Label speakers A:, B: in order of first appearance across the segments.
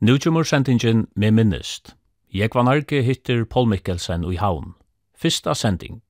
A: Nu kommer sendingen med minnest. Jeg var narki hittir Paul Mikkelsen i havn. Fyrsta sending.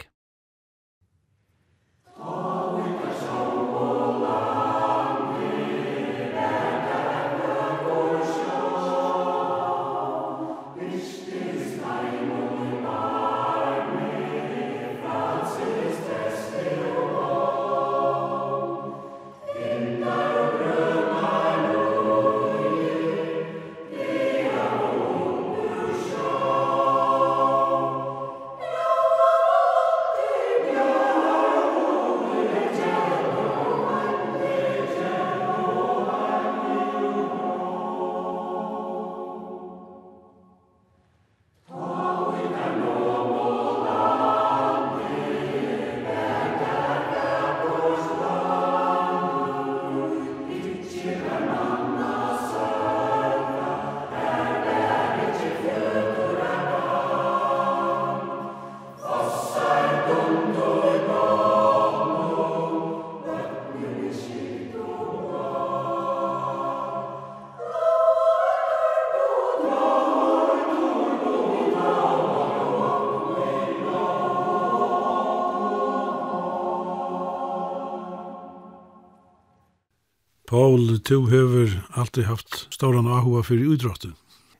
B: Paul, du har alltid haft stora ahua för idrotten.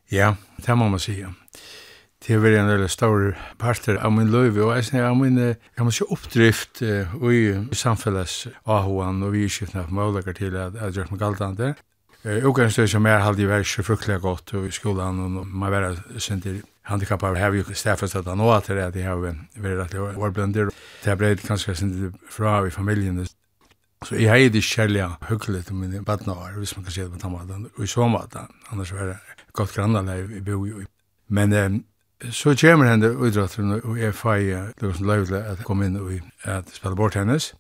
C: Ja, det må man säga. Det har varit en väldigt stor parter av min løyve, och jag av min, kan man si, oppdrift i samfellets ahoan og vidskiftene av målager til at jeg gjør meg galdande. Ugangsstøy som er halde varit så fruktliga gott i skolan, och man var sender handikappar har ju stäffat att han åter att det har varit rätt årblönder. Det har blivit ganska sin fra i familjen. Så jeg heier det kjærlig hyggelig til mine badnavar, hvis man kan si det på tammaten, og i så måte, annars var det godt grannanleir i bo i. Men eh, så kommer henne utdratteren, og jeg feier det var som løy til å komme inn og at spille bort hennes.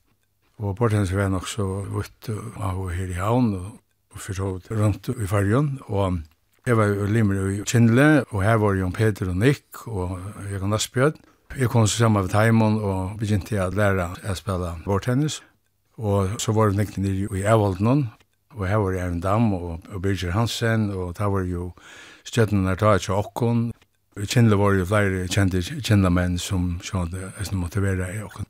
C: Og bort hennes var nok så vitt av her i havn, og, og fortsatt rundt i fargen, og Jeg var jo Limmer i Kindle, og her var Jon Peter og Nick og Jørgen Asbjørn. Jeg kom så sammen med Taimon og begynte jeg å lære å spille bordtennis. Og så var det neklig nere i Evalden, og her var det Aaron Dam og, og Birger Hansen, og der var jo stjøttene der taget til Okkon. I Kindle var det flere kjente kjente menn som skjønte at jeg måtte være i Okkon.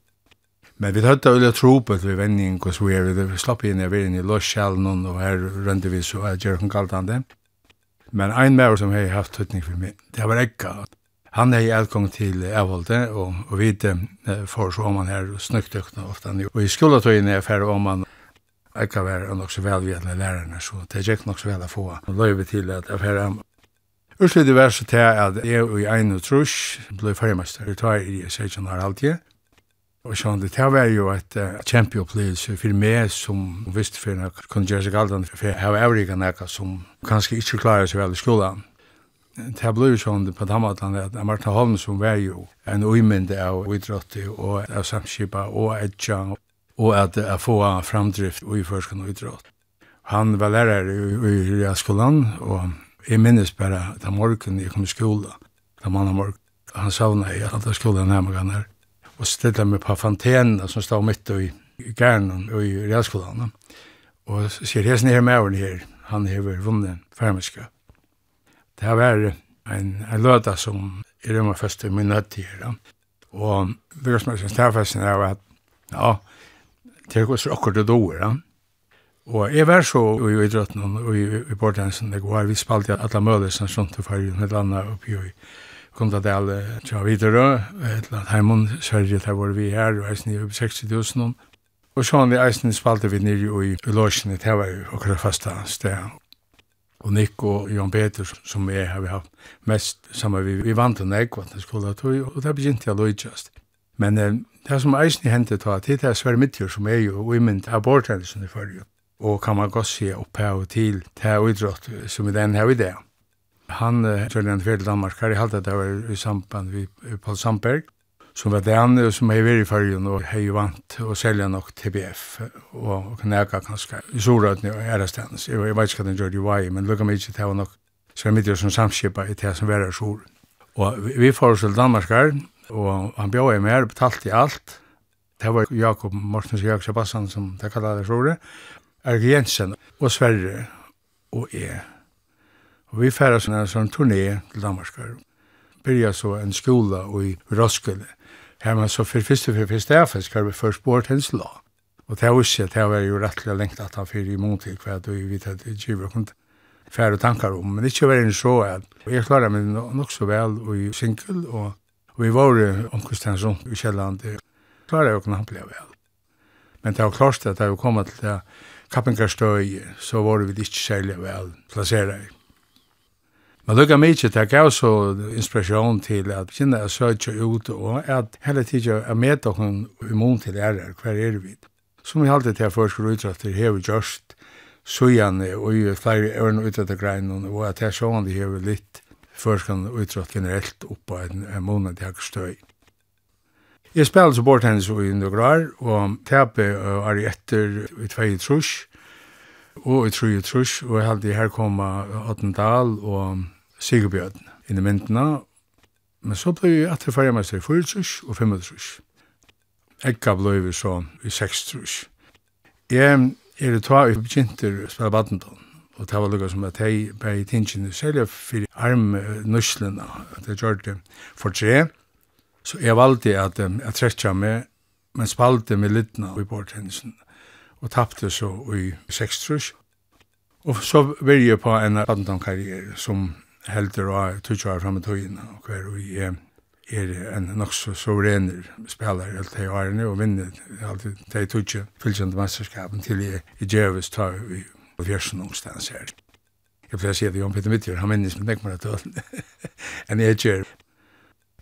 C: Men vi hadde øyla tro på at vi vending og så vi, vi slapp inn i verden i Løsjælen og her rønte vi så at Jørgen kalt. Men ein mer som har haft tøtning for meg, det var ekka han er i elgång til avholde, og, og vi uh, får så om han her snøktøkna ofte. Og i skoletøyene er ferdig om han ikke være nok så vel velvedende lærerne, så det er ikke nok så vel å få løyve til at jeg færre Urslidig var verset til at jeg og Ein og trus ble fermester. Jeg tar i 16 år alltid. Og sånn, det var jo et uh, kjempeopplevelse for meg som visste for jeg kunne gjøre seg galt for jeg har øvrige avrikene som kanskje ikke klarer seg vel i skolen. Det ble jo sånn på Damatan at Martin Holm som var jo en uimende av idrotti og av samskipa og etja og at jeg få framdrift i forskan og idrott. Han var lærer i, i, skolan og jeg minnes bare at morgen jeg kom i skola, da man har morgen, han savna i alle skolan her, og stilla meg på fantena som stod mitt i, i gærnen og i realskolan og sier, jeg er her med her, han hever vunnet fermiska Det har vært en, en løta som er rymmer først i min nødt til. Og virkesmøysen som er at, ja, det er også akkurat det doer. Ja. Og jeg var så i idrøtten og i, i bortensen, det går, vi spalte alle møler som sånt til fargen, et eller oppi og Kundadal tja videre, et eller annet heimån, Sverige, der var vi her, og eisen i 60 000. Og sånn i eisen spalte vi nere i, i låsene, det var jo akkurat fasta sted og Nick og Jan Peter som er har vi haft mest sammen vi, vi vant en egg vattnet skola tog, og det begynte jeg løytjast. Men eh, det som eisen i hentet var, det er Sverre Midtjør som er jo women aborthendelsen i fyrir, og kan man godt se oppe og til til uidrott som i den her i det. Han, Kjøljan Fjell Danmark, har i halte det var i samband vi Paul Sandberg, som var den som er vært i fargen og har jo vant å selge nok TBF og, og kan nega kanskje i Sorøtene og Ærestens. Jeg, jeg vet ikke hva den gjør det i Vai, men lukka meg ikke til å nok som er mitt som samskipa i det som var i Sor. Og vi, vi får oss til Danmark her, og han bjør jeg mer, betalt i alt. Det var Jakob Mortens og Jakob Sebastian som det kallet det Sor. Erg Jensen og Sverre og jeg. Og vi færre en sånn turné til Danmarkar. Byrja så en skola i Roskilde Her man så for første for første er skal vi først bort hans la. Og det er også at det var jo rettelig lengt at han fyrir i mån til hva du vet at det giver kun færre tankar om. Men ikke var det så at jeg klarer meg nok så vel og i single og, og vi var omkustens rundt i Kjelland. Klarer jeg jo knapt vel. Men det var klart at da vi kom til det kappingarstøy så var vi ikke særlig vel plasseret Men lukka mykje, det gav så inspiration til at kynna a søtja ut og at hele tida a meta hon immun til ærer, hver er vi. Som vi halte til a forskur utrafter hever just sujan og i flere ørn utrafter greinen og at det er sånn det hever litt forskan utrafter generelt oppa en, en måned jeg støy. Jeg spiller så bort bortennis i Indograr og tepe og er etter i tvei trus og i tru i trus og jeg halte her koma Ottendal og Sigurbjørn inn i myndina, men så blei jeg etter ferjermeister i 40 og 35. Ekka blei vi så i 60. Jeg er det tva i begynter å spela badminton, og det var lukka som at jeg bei tingene, særlig for armnuslina, at jeg gjør det for tre, så jeg valgte at jeg trekja meg, men spalte med litna i bordtennisen, og tappte så i 60. Og så var jeg på en badmintonkarriere som heldur av fram framme tøyina, og hver vi er, er en nok så soverener spelare helt hei årene, og vinner alltid de tutsje fylgjand mesterskapen til jeg i Djevis tar vi på fjersen ungstans her. Jeg pleier å si at Jon Peter Mittjør, han minnes med nekmar at tøyden, enn jeg gjør.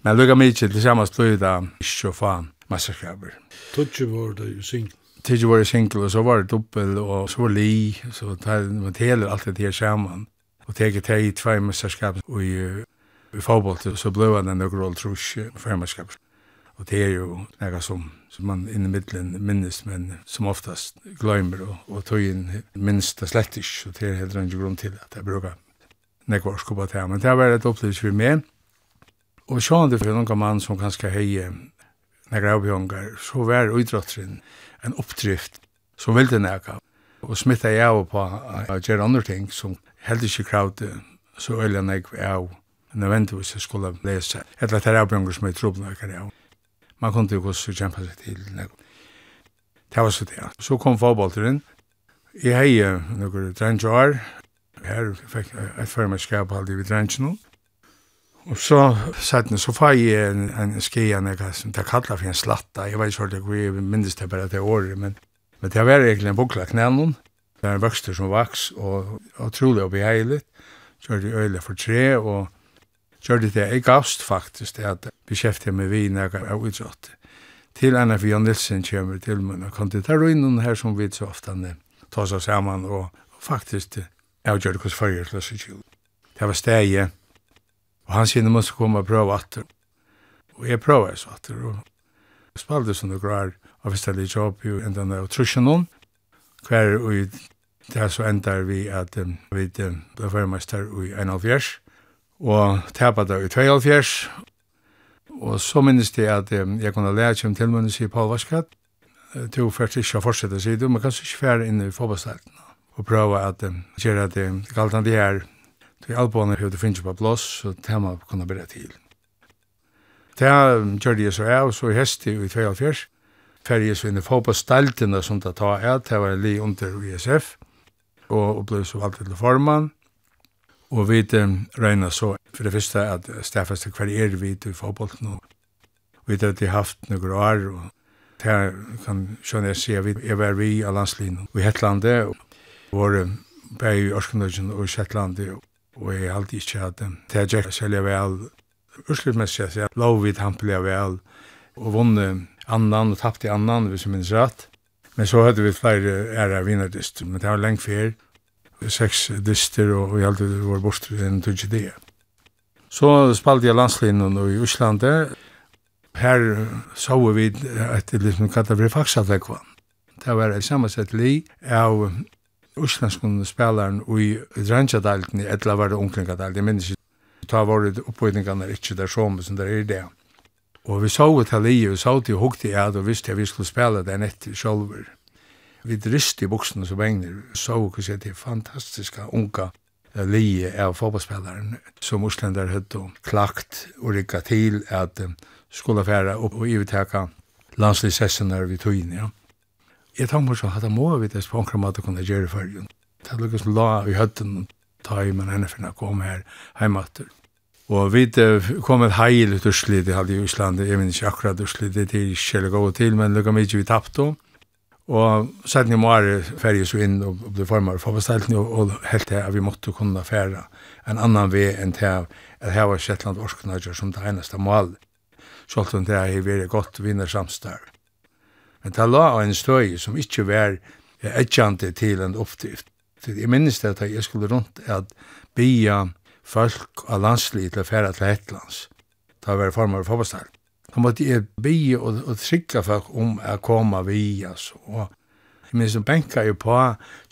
C: Men lukka mykje til samme støy da, ikke få mesterskaper.
B: Tutsje var det jo single.
C: Tidje var det single, og så var det doppel, og så var det li, så det var det hele, alt det her sammen og teg teg i tvei mesterskap og i, i fotboll så blei han en nøkker overall trus fermerskap og det er jo nega som som man inni middelen minnes men som oftast gløymer og, og tøyen minnes det slett ikke og det er heller ikke grunn til at jeg bruker nekva orsko på det men det har vært et opplevelse for meg. Og sjåan det for noen mann som kanskje hei nekra avbjongar så var uidrotteren en oppdrift som vildi nega og smitta jeg av på å gjøre andre ting som heldig ikke kravde så øyla nek av nødvendigvis jeg skulle lese. Etter at det er avbjørnger som jeg trodde nek av. Man kunne jo også kjempa seg til nek. Det var så det. Så kom fotballteren. Jeg hei noen drengjør. Her fikk jeg et førmeskap aldri vid drengjennom. Og så satt så fag jeg en, en skia, det kallar for en slatta, jeg vet ikke hva jeg minnes det bare til året, men Men det var egentlig en bukla knænen. Det var en vokster som vaks, og utrolig og beheilig. det øyla for tre, og kjørte det det jeg gavst faktisk, det at vi kjeftet med vi når av var. Til enn for Jan Nilsen kommer til min, og kom til terroinen her som vi så ofte ta seg sammen, og faktisk jeg gjør det hos fyrir til oss i kjul. Det var steget, og han sier måtte komme og prøve atter. Og jeg prøver så atter, og spalte som det grar, av stedet jobb jo enda av trusjonen, hver og det er så endar vi at um, vi ble førmester i 1,5 og tapet det i 2,5 og så minnes det at um, jeg kunne lære kjem til munnes i Paul Vaskat to først ikke å fortsette sier du, men kanskje ikke færre inn i forbastelten og prøve at um, gjøre at um, galt han det her. Til alboene høyde finnes på blås så det må kunne bli til. Det gjør det så jeg, og så hest i 2,5 ferje så inn i som det tar ett. Det var li under ISF og, og ble så valgt til formann. Og vi regner så for det første at Staffaste hver er vi til fotboll nå. Vi har alltid haft noen år, og her kan skjønne jeg si at vi er var vi av landslinjen. Vi hett landet, og våre bæg i Ørskendøkken og Kjettlandet, og jeg har alltid ikke hatt dem. Det er ikke selge vel, ursluttmessig, jeg lov vidt hampelig vel, og vunnet annan och tappte annan, hvis jeg minns rett. Men så hade vi flera ære vinnardyster, men det var lengt för sex dyster och vi hade vår bort en tog det. Så spalte jeg landslinjen i Uslande. Her såg vi att det liksom kallet för faxatläggvan. Det var et sammensett li av uslenskun spelaren i drengjadalten eller etla var det omkringadalten. Jeg minns ikke, ta var det oppvøyningarna ikkje der som, som der er det. Og vi så ut av vi så ut i hukte i ad og visste at vi skulle spela den etter sjolver. Vi drist i buksene som egner, så ut at det fantastiska unga livet av fotballspillaren som Oslender hadde klagt og rikka til at um, skulle færa opp og iveteka landslidsessenar vi tog inn, ja. Jeg tar meg så at det må vi det spånkra mat å kunne gjøre for jo. Det er lukkast la i høtten, ta i men henne for å komme her heimatter. Og vi kom et heil ut urslit, det hadde i Island, jeg minns ikke akkurat urslit, det er ikke kjellig gode til, men lukka mykje vi tappte. Og siden i morgen færger så inn og ble formar for bestelten, og helt til at vi måtte kunne fære en annan vei enn til at her var Shetland Orsknager som det eneste mål. Så alt om det er veldig godt vinner samstår. Men det la en støy som ikke var etjante til en oppdrift. Jeg minnes det at jeg skulle rundt at bia folk av landslid til å fære til Hetlands. Da var jeg formar for forbestall. Da måtte jeg bygge og, og trygge folk om å komme via. Så. Og jeg minns, jeg benka jo på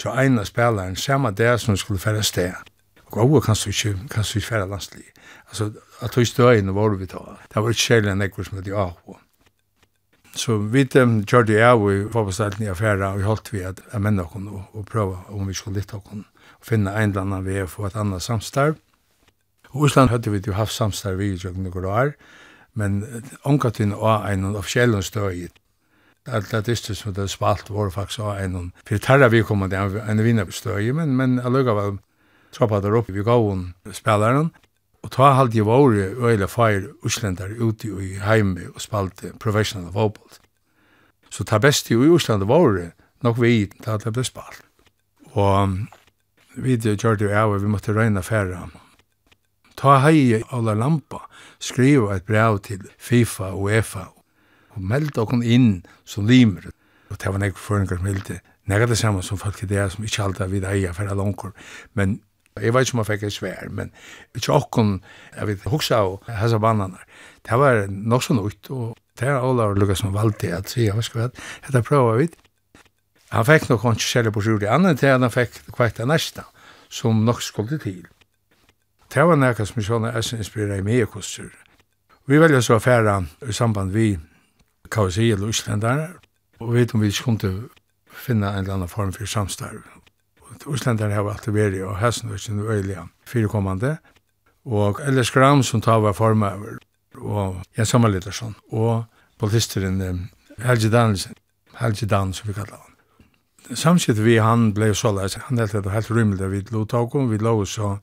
C: til en av spilleren, samme det som skulle fære sted. Og gode kan du ikke, kan du ikke fære landslid. Altså, at du støyene var vi ta. Det var ikke kjellig enn ekkur som hadde av. Så vi dem gjør det av i forbestalten i affæra, og holdt vi at jeg menn og, og prøve om vi skulle lytte og finne en eller annen ved å få et annet samstarv. Og Ísland hadde vi jo haft samstarv i jøkken og år, men omgattinn var en offisiell støy. Alt det dyster som det spalt var faktisk av en for tarra vi kom til en vinnerstøy, men, men alluga var troppa der opp vi gav spillaren, og ta halde jeg var øyla feir Íslandar ute i heime og spalte professional fotball. Så ta best i Ísland var nok vi ta det ble spalt. Og vi gjør det jo av, vi måtte røyna færre Ta hei alla Lampa skriva et brev til FIFA og EFA og meld okkur inn som limer. Og det var nek føringar som hildi. Nek det samme som folk i det som ikke halda vid eia færa langkor. Men jeg vet ikke om jeg fikk et svær, men ikke okkur jeg vet hoksa av hessa bananar. Det var nok så nøyt, og det er Ola og Lukas som valgte at sier, jeg vet ikke hva, dette prøver vi. Han fikk nok ikke særlig på sjur, sjuri, andre til han fikk kvart det neste, som nok skulle til. Det var nekka som Sjona Essen inspirerar i mye kostur. Vi velja så affæra i samband vi KSI eller Øslendare, og vi vet om vi ikke kunne finna en eller annan form for samstarv. Øslendare har alltid vært og hessen og sin noe øyelig firekommande, og Ellers Gram som tar var forma over, og Jens Sammerlittersson, og politisteren Helge Danielsen, Helge Dan som vi kallar han. Samtidig vi han blei såleis, han helt det helt rymelig, vi lo tåkom, vi lo så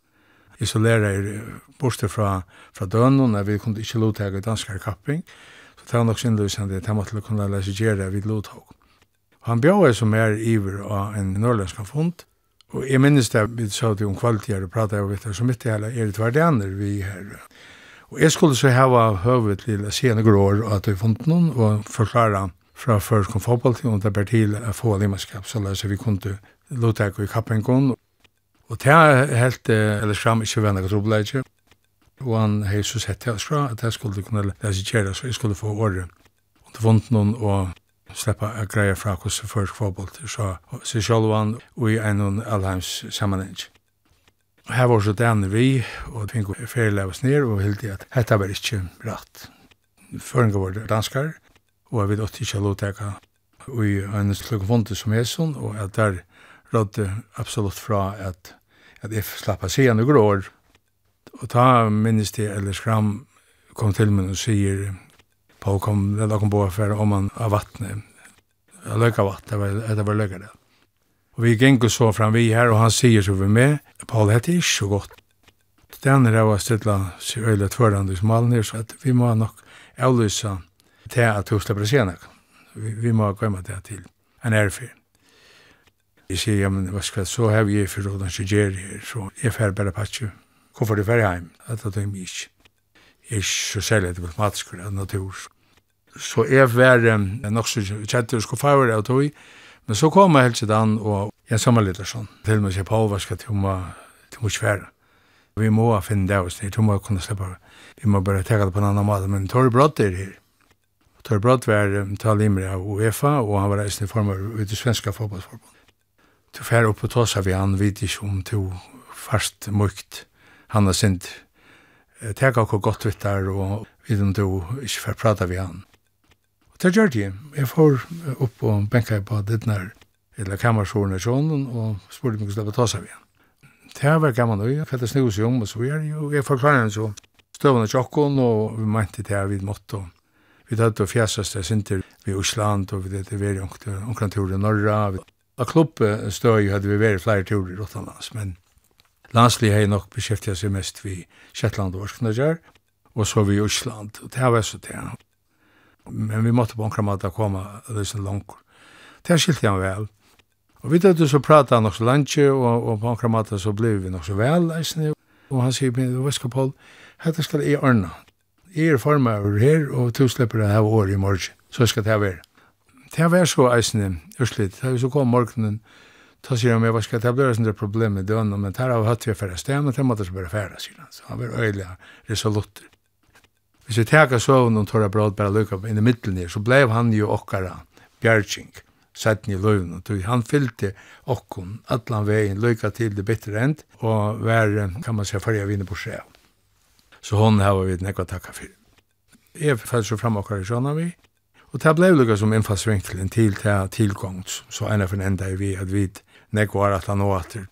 C: isolera er borste fra, fra dønnen, og vi kunne ikke lovtake danskar kapping, så det var nok sinnløsende at han måtte kunne lesigere vid lovtag. Han bjør som er iver av en nordlandska fond, og jeg minnes det vi sa til om kvalitet og pratet av det, så mitt i hele er det hverdaner vi her. Og jeg skulle så hava høvet til senere grår at vi funnet noen, og forklare fra først kom fotball til, og det ber til å få limaskap, så vi kunne lovtake i kappingen, Og det er helt, eller skram, ikke venner og trobeleidje. Og han har så sett til oss at jeg skulle kunne lese kjære, så jeg skulle få året. Og det vant noen å sleppa å greie fra hvordan først til så seg selv og i en allheims sammenheng. Og her var så den vi, og det finner ferdig oss ned, og helt at dette var ikke rett. Føringa var det danskar, og jeg vet at ikke lovteka og i en slukkvonte som Hesun, og at der rådde absolutt fra at at jeg slapp av siden noen år. Og ta minnes det, eller skram, kom til meg og sier, på kom, det kom på for om man av vattnet, løkka vattnet, det var, det var løkka det. Og vi gikk så fram vi her, og han sier så vi med, Paul, det er ikke så godt. Den er av stilla seg øyla tvørande som malen her, så at vi må nok avlysa til at hos det Vi, vi må komme det til en erfyr. Jeg sier, ja, men hva skal så har vi for råd og skjer her, så jeg fer bare patje. Hvorfor du fer hjem? Det er det mye ikke. Jeg er så særlig diplomatisk av natur. Så jeg var nok så kjent og skulle favere av tog, men så kom jeg helt til den, og jeg sammenlitter sånn. Til og med sier, på hva skal til må ikke svære. Vi må finne det hos nere, til må kunne slippe. Vi må bare teka det på en annen måte, men Tori Brott er her. Tori Brott var talimere av UEFA, og han var reisende i form av ut i svenska fotballsforbund du fær opp og tåsa vi han, vet ikke om du fast mykt han har sint tega okkur gott vitt der og vet om du ikke fer prata vi han. Og det gjør det, jeg får opp og benka på dittnar eller kammersjoren i sjånen og spurte meg hvordan det tåsa vi han. Det var gammel og for det snu jo om og så er jo, jeg forklarer han så støvende tjokken, og vi mente det vi måtte og vi tatt og fjæsast det sinter vi Osland og vi det vi omkring vi vi vi av klubbstøy hadde vi vært flere tur i Rottlands, men landslig har nok beskjeftet seg mest vi Kjettland og Ørsknager, og så vi i og det var så det. Men vi måtte på en kramat komme løsen langt. Det skilte han vel. Og vi tatt så prata nok så langt, og, og på en kramat så ble vi nok så vel, eisne. og han sier, men hva skal Paul, dette skal jeg ordne. Jeg er former her, og to slipper det her året i morgen, så skal det være det var så eisende, urslit, det var så kom morgenen, ta sier han, jeg skal, det ble sånn problem med døgn, men her har hatt vi færre sted, men det måtte så bare færre, sier han, så han var øyelig resolutter. Hvis vi teka søvn og tåra brad bare lukka inn i middelen så blei han jo okkara bjergjeng, sætten i løven, og han fyllte okkon allan vegin lukka til det bättre end, og vær, kan man säga, farja vinner på sjæv. Så hon har vi nekva takka fyrir. Jeg fyrir så fram okkara i sjåna vi, Og det blei lukka som innfallsvinkelen til til tilgångs, så ena for enda vi at vi nek var at han åter.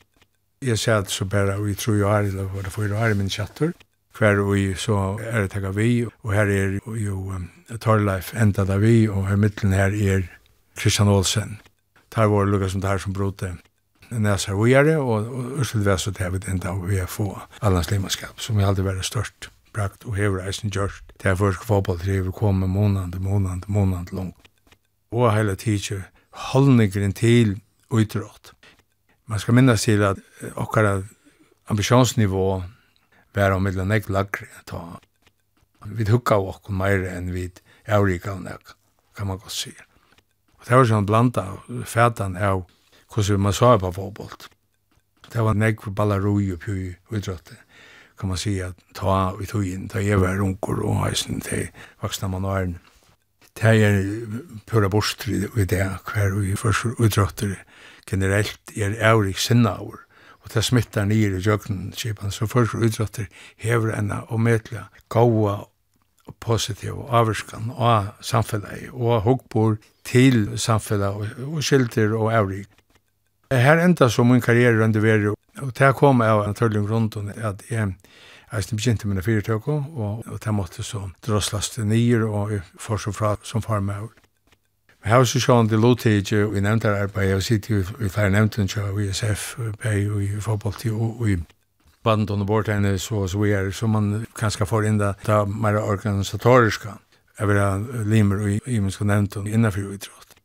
C: Jeg sier at så bare vi tror jo er, eller var det fyrir år i min kjattur, hver vi så er det takka vi, og her er jo um, Torleif enda da vi, og her mittlen her er Kristian Olsen. Tar var lukka som tar som brote næsar vi er det, og Ørsel Vesut og, vi enda vi er få allanslimanskap, som vi aldri var størst brakt og hever eisen gjørst. Det er først fotballtriver kom med månand, månand, månand langt. Og hele tiden holdningren til utrått. Man skal minnes til at okkara ambisjonsnivå var om mittlen nek lagre ta. Vi hukka av okkur meir enn vi avrika av nek, kan man godt si. Og det var sånn blanda fætan av hvordan man sa på fotboll. Det var nek for ballaroi og pjui utråttet kan man säga ta vi tog ta ge var runkor och hajsen till vuxna man har Det er pura borstri i det hver vi først utrådter generelt er eurik sinnaur og det smittar nir i jøgnskipan så først utrådter hever enna og medla gaua og positiv og avrskan og samfellet og hugbor til samfellet og skilter og eurik Her enda så min karriere under veri Og det kom av en tørlig grunn at jeg Eisen begynte med fyrtøk, og, og det måtte så drosslast nyer og for så fra som far farmøver. Men her var så sjående lovtidje, og i nevntar arbeid, og sitte i flere nevntene til USF, BEI og i fotball og i band under bortennis og så vi videre, så man kanskje får inn det, ta mer organisatoriska, jeg vil ha limer og imenske nevntene innenfor idrott.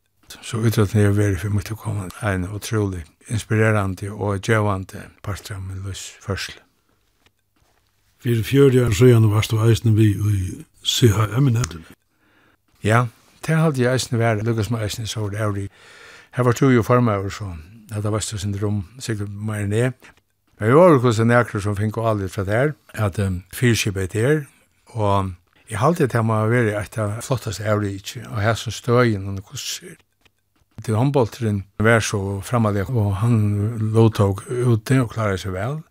C: Så idrotten er veldig for mye å komme, en utrolig inspirerande og djevande partra med løs førsel.
B: Fyrir fjördi år søgjane varst du eisne vi i CHM-nevnen.
C: Ja, det halde jeg eisne væri, lukkast med eisne så var det er Her var to jo formøver så, at det var stå syndrom, sikkert meir ned. Men vi var jo hos en ekkur som fink aldri fra der, at um, fyrskipet er, og jeg halde det her må være et av flottast evri og her som støyen, og hos til håndbolteren var så fremmelig, og han lovtog ute og klarer seg vel.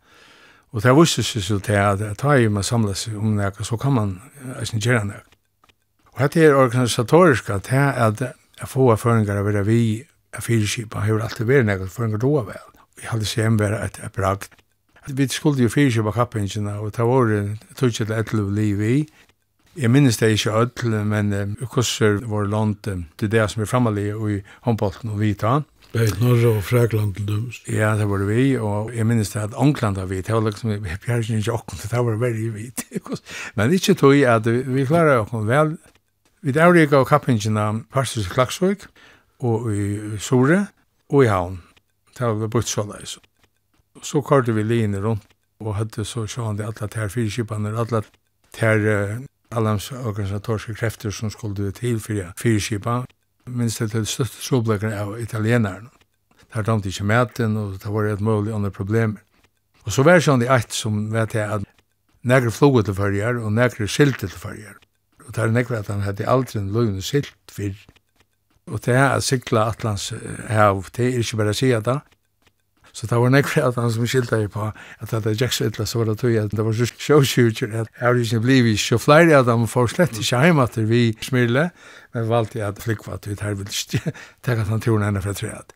C: Og det visste seg så til at ta i samlet seg om det, så kan man ikke gjøre det. Og dette er organisatorisk at det er at jeg få av å være vi er fyrskipa, har alltid vært nægget føringer då vel. Vi hadde seg en være et brakt. Vi skulle jo fyrskipa kappingene, og det var tog til et liv i. Jeg minnes det ikke ødel, men uh, kurser vår land, til det som er fremmelig i håndbolten og vita.
B: Beit Norge og Frækland til døms.
C: Ja, det var vi, og jeg minnes det at Ankland har vi, det var liksom, jeg bjerg ikke åkken, det var veldig vidt. men ikke tog jeg at vi klarer åkken vel. Vi er rika av kappingene parstens i Klaksvøk, og i Sore, og i Havn. Det var brukt så altså. Så kartet vi linje rundt, og hadde så sjående alle tær fyrkipene, alle tær alle organisatoriske krefter som skulle til for fyrskipa, minst til støtte troblekkene av italienerne. Det har damt ikke maten, og det var et mulig andre problemer. Og så var det sånn i eit som vet jeg at negre floget til fyrir og negre skilte til fyrir. Og det er negre at han hadde aldri en løgne silt fyrir. Og det er at sikla Atlans hav, det er ikke bare å si at det, Så det var nekve at han som skilta i på at det er Jack Sittla så var det tog at det var så showshooter at jeg har ikke blivit så flere av dem får slett ikke heim at vi smyrle men valgte jeg at flikva at vi tar vil ikke tenka at han tror henne fra treet.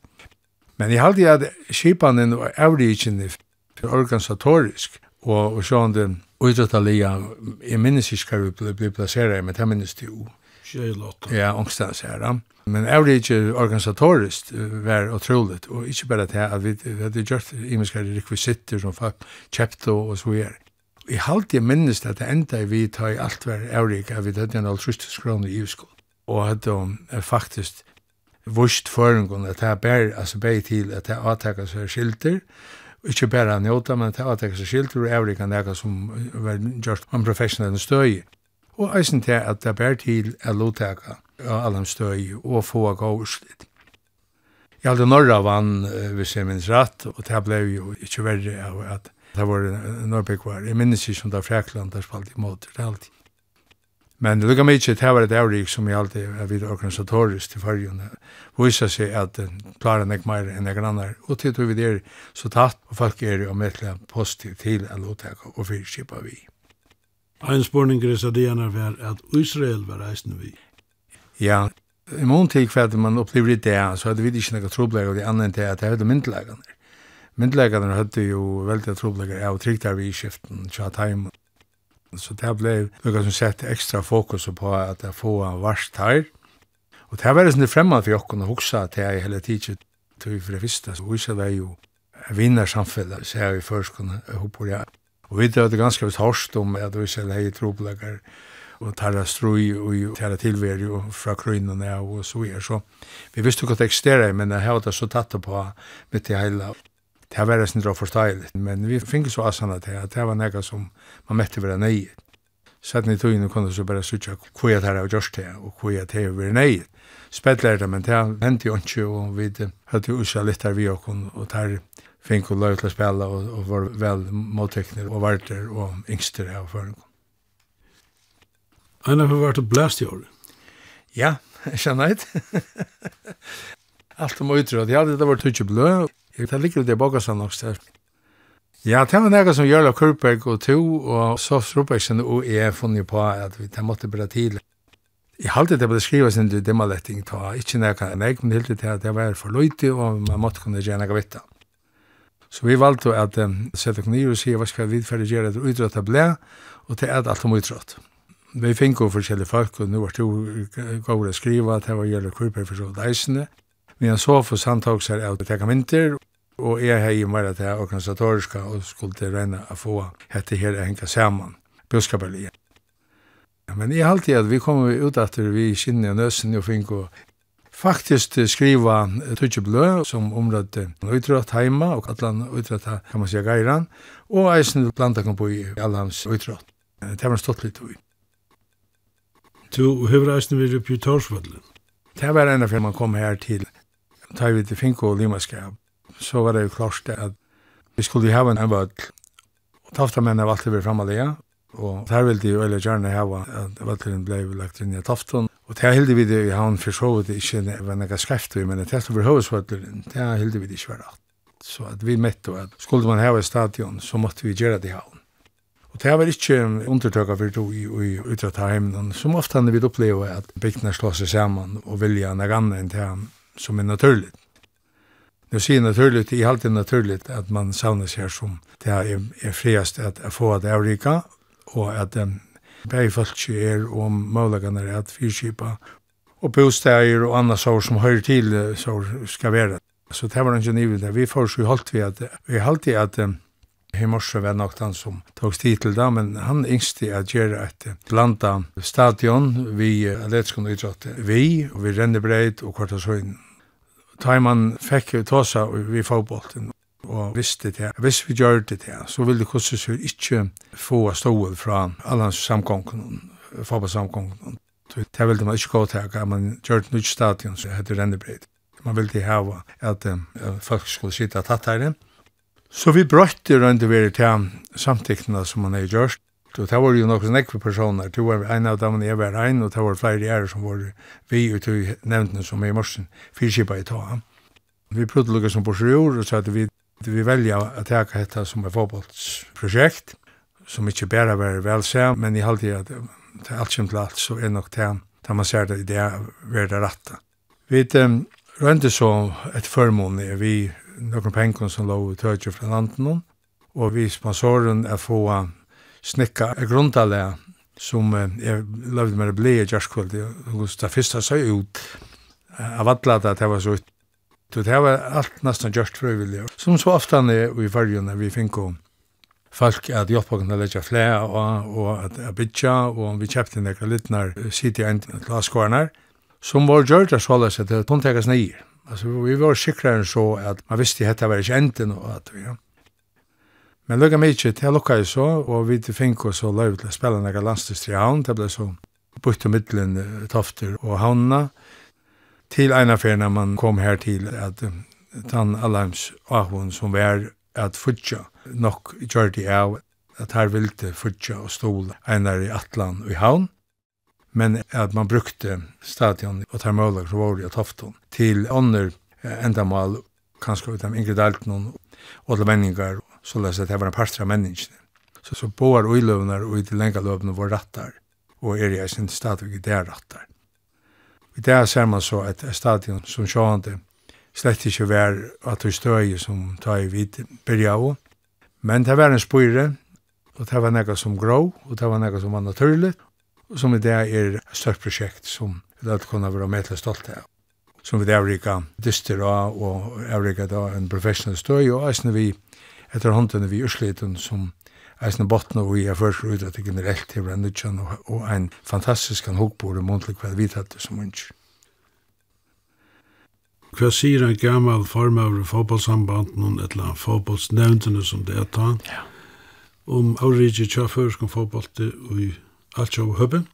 C: Men jeg halte at skipanen og avrikene er organisatorisk og, og sånn det utrøttalega jeg minnes ikke hva vi ble plasseret men det minnes det jo. Ja, ångstens her. Ja. Men avriget organisatorist var otroligt, og ikke bare det at vi, vi hadde gjort imenske rekvisitter som folk kjøpte og så gjør. I halte jeg minnes at det enda vi tar i alt hver avriget, at vi hadde en altruistisk kroner i skolen. Og at de faktisk vurst føringen at det bare, altså bare til at det avtaket seg skilter, ikke bare njóta, men det avtaket seg skilter og avriget er noe som var gjort om professionelle støy og eisen til at det bær til er lovtaka av alle støy og få gå utslitt. Jeg hadde norra vann, hvis jeg minns rett, og det ble jo ikke verre av at det var Norrbæk var. Jeg minnes ikke som det var Frekland, der spalt i måter, det alltid. Men lukka mig ikke, det var et avrik som jeg alltid er vidt organisatorisk til fargjene. Visa seg at den klarer nek meir enn nek annar. Og til tog vi der så tatt, og folk er jo omvettelig positiv til å låta og fyrskipa vi.
B: Ein spurning er så det ene var at Israel var reisende vi.
C: Ja, i mån til hva man opplever i det, så hadde vi ikke noe trobleger av de andre enn at det hadde myndelagene. Myndelagene hadde jo veldig trobleger av trygtar vi i skiften, tja taim. Så det ble noe som sett ekstra fokus på at jeg få varst her. Og det var det som det fremmede for jokken å huske til jeg hele tiden til for det første. Så Israel var jo vinnersamfunnet, så jeg i først kunne håpe på Og vi hadde ganske vidt hørst om at vi selv hei troplegger og tarra strui og tarra tilver jo fra krøynene og så er så. Vi visste hva det eksisterer, men jeg hadde så tatt det på mitt i heila. Det var nesten dra forståelig, men vi finner så asana til at det var noe som man mette være nøye. Sett i togene kunne så bare sutja hva jeg tar av gjørst til og hva jeg tar over nøye. Spettler det, men det hendte jo ikke, og vi hadde jo usa litt her vi og og tar fink og løy til å spille og, og var vel måltekner og varter og yngster av føringen.
B: Ein av vært og blæst i år.
C: Ja, jeg kjenner det. Alt om utråd. Ja, det var tøytje blø. Jeg tar liker det baka han også der. Ja, det var nega som Jørla Kurberg og to og Sofs Rupersen og jeg funnet på at vi måtte bra tidlig. Jeg halte det på det skriva sin dimmaletting, ta ikke nega nek, men hilti til at det var for løyti, og man måtte kunne gjerne nega vitt Så vi valgte at um, sette oss nye og sier hva skal vi ferdig gjøre etter utrådte ble, og til at alt om utrådte. Vi fikk jo forskjellige folk, og nå var det jo gode å skrive at det var gjerne kurper for så deisende. Men han så for samtag seg av teka mynter, og jeg har jo mer at det er organisatoriska og skulle regne å få dette her å henge sammen, budskapelig. Men jeg halte at vi kommer ut etter vi kjenner nøsen og fikk og faktisk skriva Tutsi Blø, som områdde utrøtt heima, og allan utrøtt kan man sier geiran, og eisen blanda kom på i allhans utrøtt. Det var stått litt ui.
B: Du hever eisen vi oppi Torsvallen?
C: Det var enda fyrir man kom her til ta vi til Finko og Limaskab, så var det jo klart at vi skulle hava en vall, og tafta menn av alt vi framallega, Og der ville de jo eller gjerne hava at vetteren ble lagt inn i tafton. Og det hilde vi det i havn for så vidt ikke var noe skreft vi, men det er for høvesvetteren, det hilde vi det ikke var alt. Så at vi mette at skulle man hava stadion, så måtte vi gjøre det i havn. Og det var ikke undertøkka for to i, i utrata heimen, som ofte han vil oppleve at bygdene slår seg sammen og vilja nek annet enn det som er naturlig. Nå sier naturlig, det er alltid naturlig at man savner seg som det er, er friast at, att få det avrika og at um, bæði folk er om mølagan er at fyrkipa og bostæger og annars sår som høyr til så skal være. Så det var en genivel der. Vi får så holdt vi at vi holdt at um, Himorsa var nok han som tog tid til det, men han yngste at gjøre et blanda stadion vi atletikon idrott vi, og vi rennebreit og kvartasøynen. Taiman fikk vi tåsa vi fotbollten og visste det. Hvis vi gjør det det, så ville kursusur ikke få stål fra alle hans samgången, fabelsamgången. Det ville man ikke gå til, at man gjør det nytt stadion, så heter Rennebryd. Man ville ha at um, folk skulle sitte tatt her. Så vi brøtte rundt vi til samtiktene som man har gjort. Og det var jo noen nekve personer. Det var en av dem jeg var en, og det var flere ære som var vi ute i nevntene som er i morsen, fyrkipa i ta. Vi prøvde lukket som på og så hadde vi Vi velja at teka hetta som et fotbollsprosjekt, som ikke bare var vel seg, men i halde at det er alt kjem til alt, så er nok det da man ser det i det er det rette. Vi um, rønte så et formål vi noen penger som lå i tøtje fra landen, og vi sponsoren er få snikka et grundalega som jeg løvde med å bli i jærskvöldi, og det fyrsta sa ut av alla at det var så ut Så det var alt nesten gjørst frivillig. Som så ofta er i varje vi finner om folk at hjelpe å kunne legge flere og, og at, jeg bytja, og vi kjøpte en nekka littnar sitt i en glaskvarnar, som var gjørt av såles at det kunne tekas nir. Altså, vi var sikre enn så at man visste at det var ikke enden og at vi, ja. Men lukka mykje, det lukka jeg så, og vi til fink oss og løy til å spille nekka landstistri havn, det ble så bort til middelen tofter og havnene, til en affär när man kom här til at tann alarms ahon som var at futja nok gjorde av at her vilte futja og stol einar i Atlan og i havn men at man brukte stadion och termaler så var det tofton till andra ändamål kanske utan ingrediensen og alla menningar så läs att det var en parstra människan så så boar och i lövnar och i de länga lövnar var rattar och är det sin stadig där rattar I det ser man så at stadion som sjående slett ikke var at vi støy som tar i vid byrja av. Men det var en spyre, og det var noe som grå, og det var noe som var naturlig, og som i det er et størst prosjekt som vi da kunne være med til stolt av. Som vi det avrika dyster av, og avrika da en professional støy, og eisne vi etter hånden vi ursliten som eisne botna og jeg først ut at det generelt hever en nudjan og ein fantastisk han hogbore måndelig hva vi tatt som unns.
B: Hva sier en gammal form av fotbollsambanden og et eller annet fotballsnevntene som det er ta
A: ja.
B: om avrige tja førskan fotbollte og i alt sjå høbben?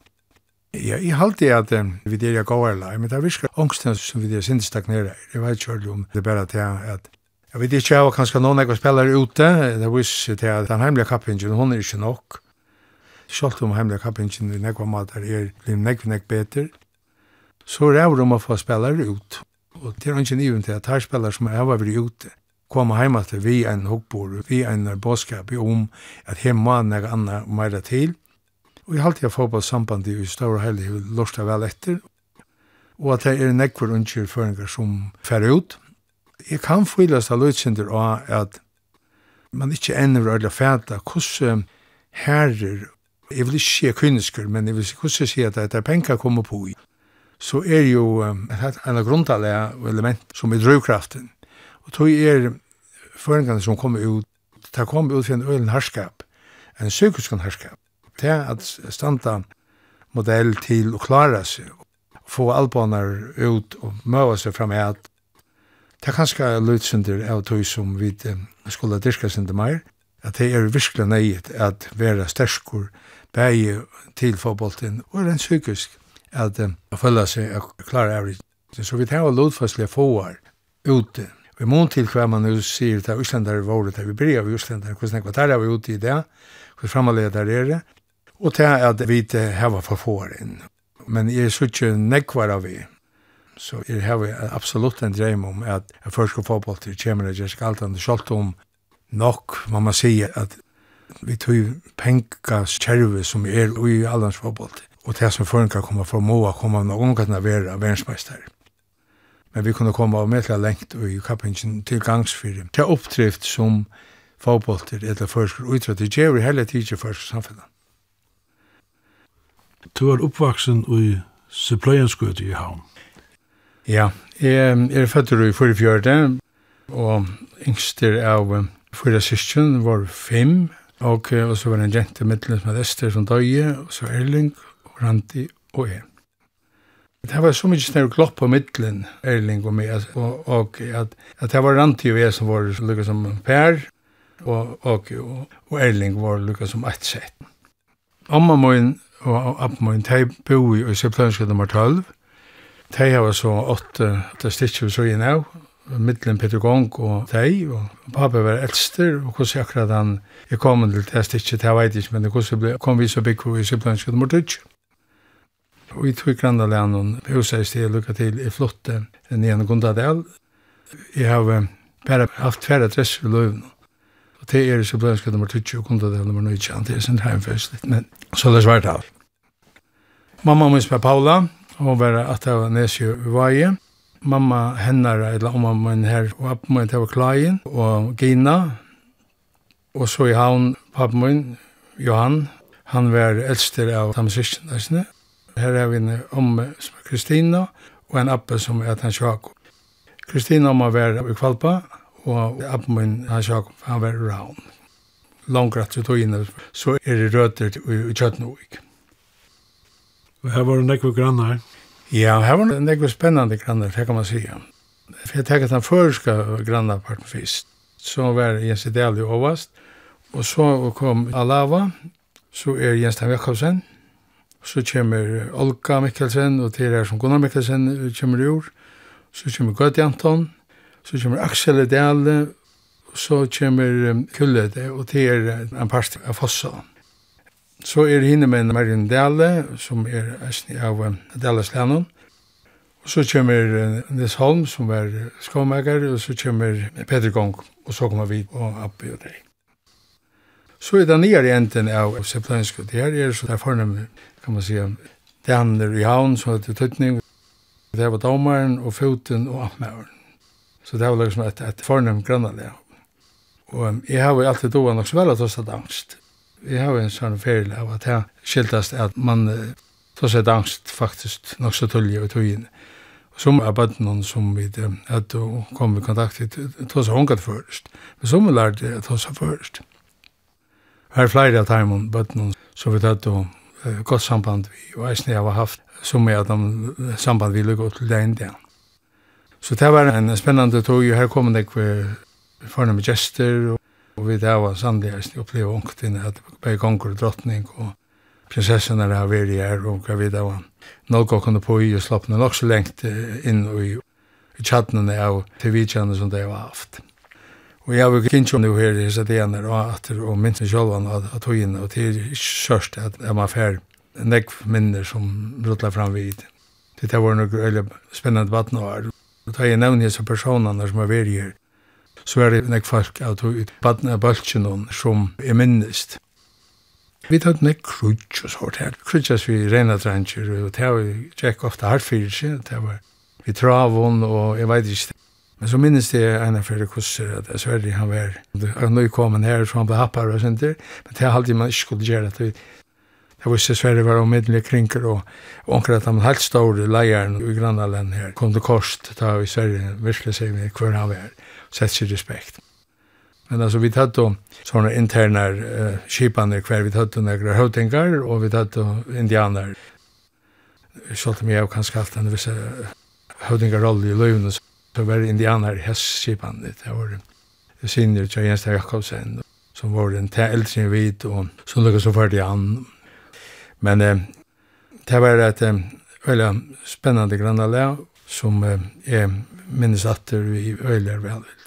C: Ja, jeg halte at um, vi der jeg går men det er virkelig ångstens som vi der sindes stagnere. Jeg vet ikke om det er bare til at Jeg vet ikke, jeg var kanskje noen jeg spillere ute, det viser til at den heimlige kappingen, hun er ikke nok. Selv om heimlige kappingen i nekva mater er blir nekva nekva beter, så er det om å få spillere ut. Og det er ikke niven til at her spillere som er vært ute, kommer hjemme til vi en hokkbord, vi en bådskap om at her må noe annet mer til. Og jeg har alltid fått sambandet i større heilig, lortet vel etter, og at det er nekva unger føringer som fer ut, jeg kan fylast av løytsindir av at man ikke enn å fæta. Hvordan herrer, jeg vil ikke si kynisker, men jeg vil ikke hvordan si at det er penka kommer på i, så er jo um, en av grundalega element som er drøvkraften. Og tog er føringene som kommer ut, det kommer ut fra en øyne herskap, en psykisk harskap, til at standa modell til å klare seg, få albaner ut og møva seg fram at Det er kanskje løytsynder av tog som vi skulle dyrka synder meir, at det er virkelig nøyet at være sterskur, bæge til fotbollten, og rent psykisk at um, følge seg og klare average. Så vi tar løytfastlige fåar ute. Vi må til hva man nu sier til Øslandar våre, til vi bryr av Øslandar, hvordan jeg er vi ute i det, hvordan framallega der er det, og til at vi ikke har for fåar inn. Men jeg er så ikke nekvar av vi, Så er det har absolutt en dreim om at jeg først skal få på til Kjemer og Jessica Altan, det om nok, må man si at vi tog penka kjerve som er i allans fotboll. Og det som foran kan komme for må komme av noen kan være verdensmeister. Men vi kunne komme av medla lengt og i kappingen til gangsfyrir. Det er oppdrift som fotbollter først og utrett. Det gjør vi hele tiden først samfunnet.
B: Du er oppvaksen i Sipløyenskøt i Havn.
C: Ja, jeg er født i forfjørte, og yngster av fyra syskjen var fem, og, og så var det en jente mittelen som hadde Ester som døye, og så Erling, og Randi og jeg. Det var så mykje snær glopp på mittelen, Erling og meg, og, og at, at det var Randi og jeg som var lukka som Per, og, og, og Erling var lukka som ett sett. Amma min og Appa min, de bor i Søplanskade nummer 12, De har så åtte, det stikker vi så inn av, middelen Peter Gong og de, og pappa var eldster, og hvordan akkurat han er kommet til det stikker, det vet jeg ikke, men hvordan kom vi så bygg og vi så blant skjøtt mot ikke. Og vi tog grann av landet, vi huset i sted, lukket til, i flottet, nye en gondadel. Jeg har bare haft tverre adress ved løven. Og det er så blant skjøtt mot ikke, og gondadel nummer 9, det er sin heimfest, litt, men så det svært av. Mamma minns med Paula, hon var at det var nesje. Mamma hennar, eller om mamma her, og appen min, det var og Gina. Og så i havn, pappen min, Johan, han var eldster av tamsistene. Her er vi en omme som er Kristina, og en appe som er Tan Sjako. Kristina må var i Kvalpa, og appen min, han Sjako, han var Raun. Langt rett ut og så er det røter i Kjøtnevik.
B: Og her var det nekve grannar.
C: Ja, her var en ekve spennende grannar, det kan man si. For jeg tenker at den føreska grannarparten først, så var Jens Ideal i Åvast, og så kom Alava, så er Jens Dan Jakobsen, så kommer Olga Mikkelsen, og til er som Gunnar Mikkelsen kommer i år, så kommer Gøti Anton, så kommer Axel Ideal, så kommer Kullet, og til er en parst av Fossa. Så er hinne med Marion Dale, som er æsni av Dales Lennon. Og så kommer Nils Holm, som var skåmaker, og så kommer Peter Gong, og så kommer vi og Abbi og deg. Så er det nyere enden av Seplansko. Det her er så der fornem, kan man si, Daner i havn, som heter Tøtning. Det var Daumaren og Foten og Amtmæren. Så det var liksom et, et fornem grannalea. Og jeg har jo alltid doa nok så vel at oss hadde angst jeg har en sånn feil av at jeg skiltast at man tar seg angst faktisk nok så tullig over tøyen. Som er bare noen som vi at du kom i kontakt til, tar seg hungat først. Men som er lærte det tar seg først. Her er flere av timen bare noen som vi tatt og godt samband vi og eisen jeg har haft som er at de samband vi lukket til det enda. Så det var en spennende tog, her kom det for noen gjester og Og vi det var sannlig jeg opplevde inn at begge gonger og drottning og prinsessen er her vært her og hva vi det var. nok å kunne på i og slappna nok så lengt inn i, i tjattnene av TV-tjene som det var haft. Og jeg vil kjent jo her i disse dene og atter og minst meg selv av togene og til sørst at jeg må fære nekv minner som ruttla fram vid. Det var noe veldig spennende vattnår. Og da jeg nevner disse personene som har vært her, så er det nek folk av tog av bøltjen som er minnest. Vi tar nek krutsch og sånt her. Krutschas vi rena dranger, og det var tjekk ofta harfyrir, det var vi travon, og jeg veit ikke Men så minnes det en av flere kurser at Sverige han var han var kommet her, så han ble happar og sånt der. Men det er alltid man ikke skulle gjøre at Det var ikke svære var omiddelige krinker, og omkring at han helt store leieren i grannalen her kom til kost, da vi svære virkelig sier vi hver han var, sett seg respekt. Men altså, vi tatt då sånne interne uh, kipene hver, vi tatt då negra høvdingar, og vi tatt då indianer. Sånn jeg kanskje alt en visse høvdingarrolle i løvene, så var det indianer i hestkipene, det var sinner til Jens Jakobsen, som var en eldre enn og som lukket så ferdig an, Men eh, det var et eh, veldig spennende grannalea som eh, er minnes atter i øyler veldig.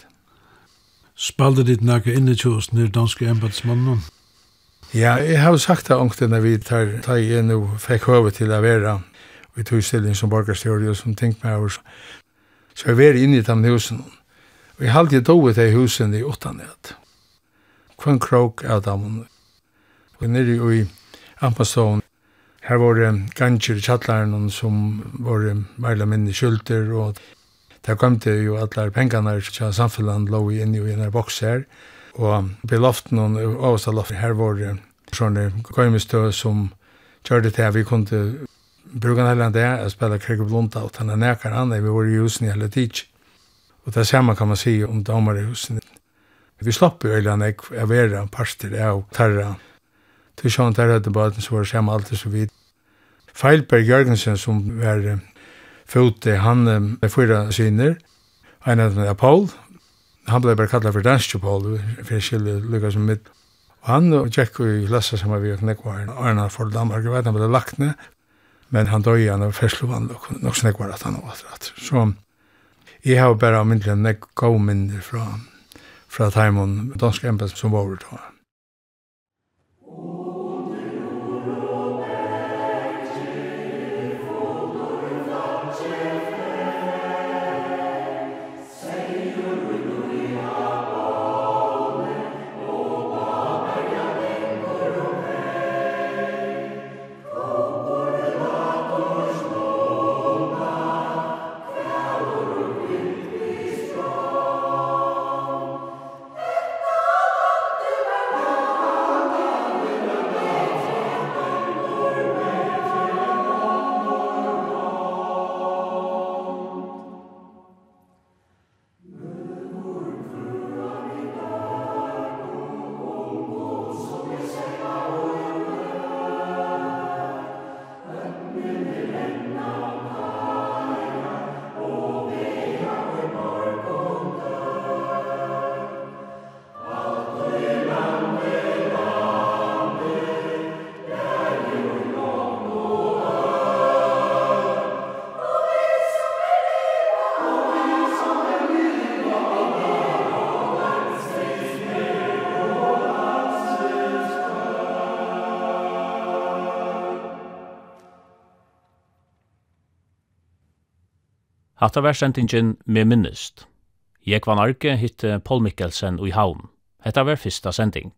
B: Spalde ditt nækka inni i tjås nir danske embedsmannen?
C: Ja, jeg har sagt det ångte når vi tar, tar igjen og fikk høve til å være i tog stilling som borgerstyrer og som tenkt meg over. Så jeg var inne i de husen. Og jeg halte jeg dovet i husen i åttanhet. Kvann krok av dem. Og nere i Ampastown Her var det ganger i kjattlæren som var meila minne skylder, og det kom til jo alle pengene til samfunnet lå inn i en boks her. Og på loften og avstad loften, her var det sånne gøymestø som gjør det til at vi kunne bruke en hele dag å spille krig og blunda, og tenne nækker han, vi var i husen i hele tid. Og det samme kan man si om damer i husen. Vi slapp jo hele øyne jeg være parter av terra til sjån der hadde baden så var det samme alltid så vidt. Feilberg Jørgensen som var fote, han er fyra syner, en av dem er Paul, han ble bare kallet for Danske Paul, for jeg skille lukka som mitt. Og han og Jack og lassa som var vi og knekvar, Arna for Danmark, jeg vet han ble lagt ned, men han døg igjen av ferslovan, og nok snekvar at han var rett. Så jeg har bare myndelig nek gau minner fra, fra Taimon, dansk embed som var over til
A: At det var sendingen med minnest. Jeg var narki hitte Paul Mikkelsen i Havn. Hetta var fyrsta sending.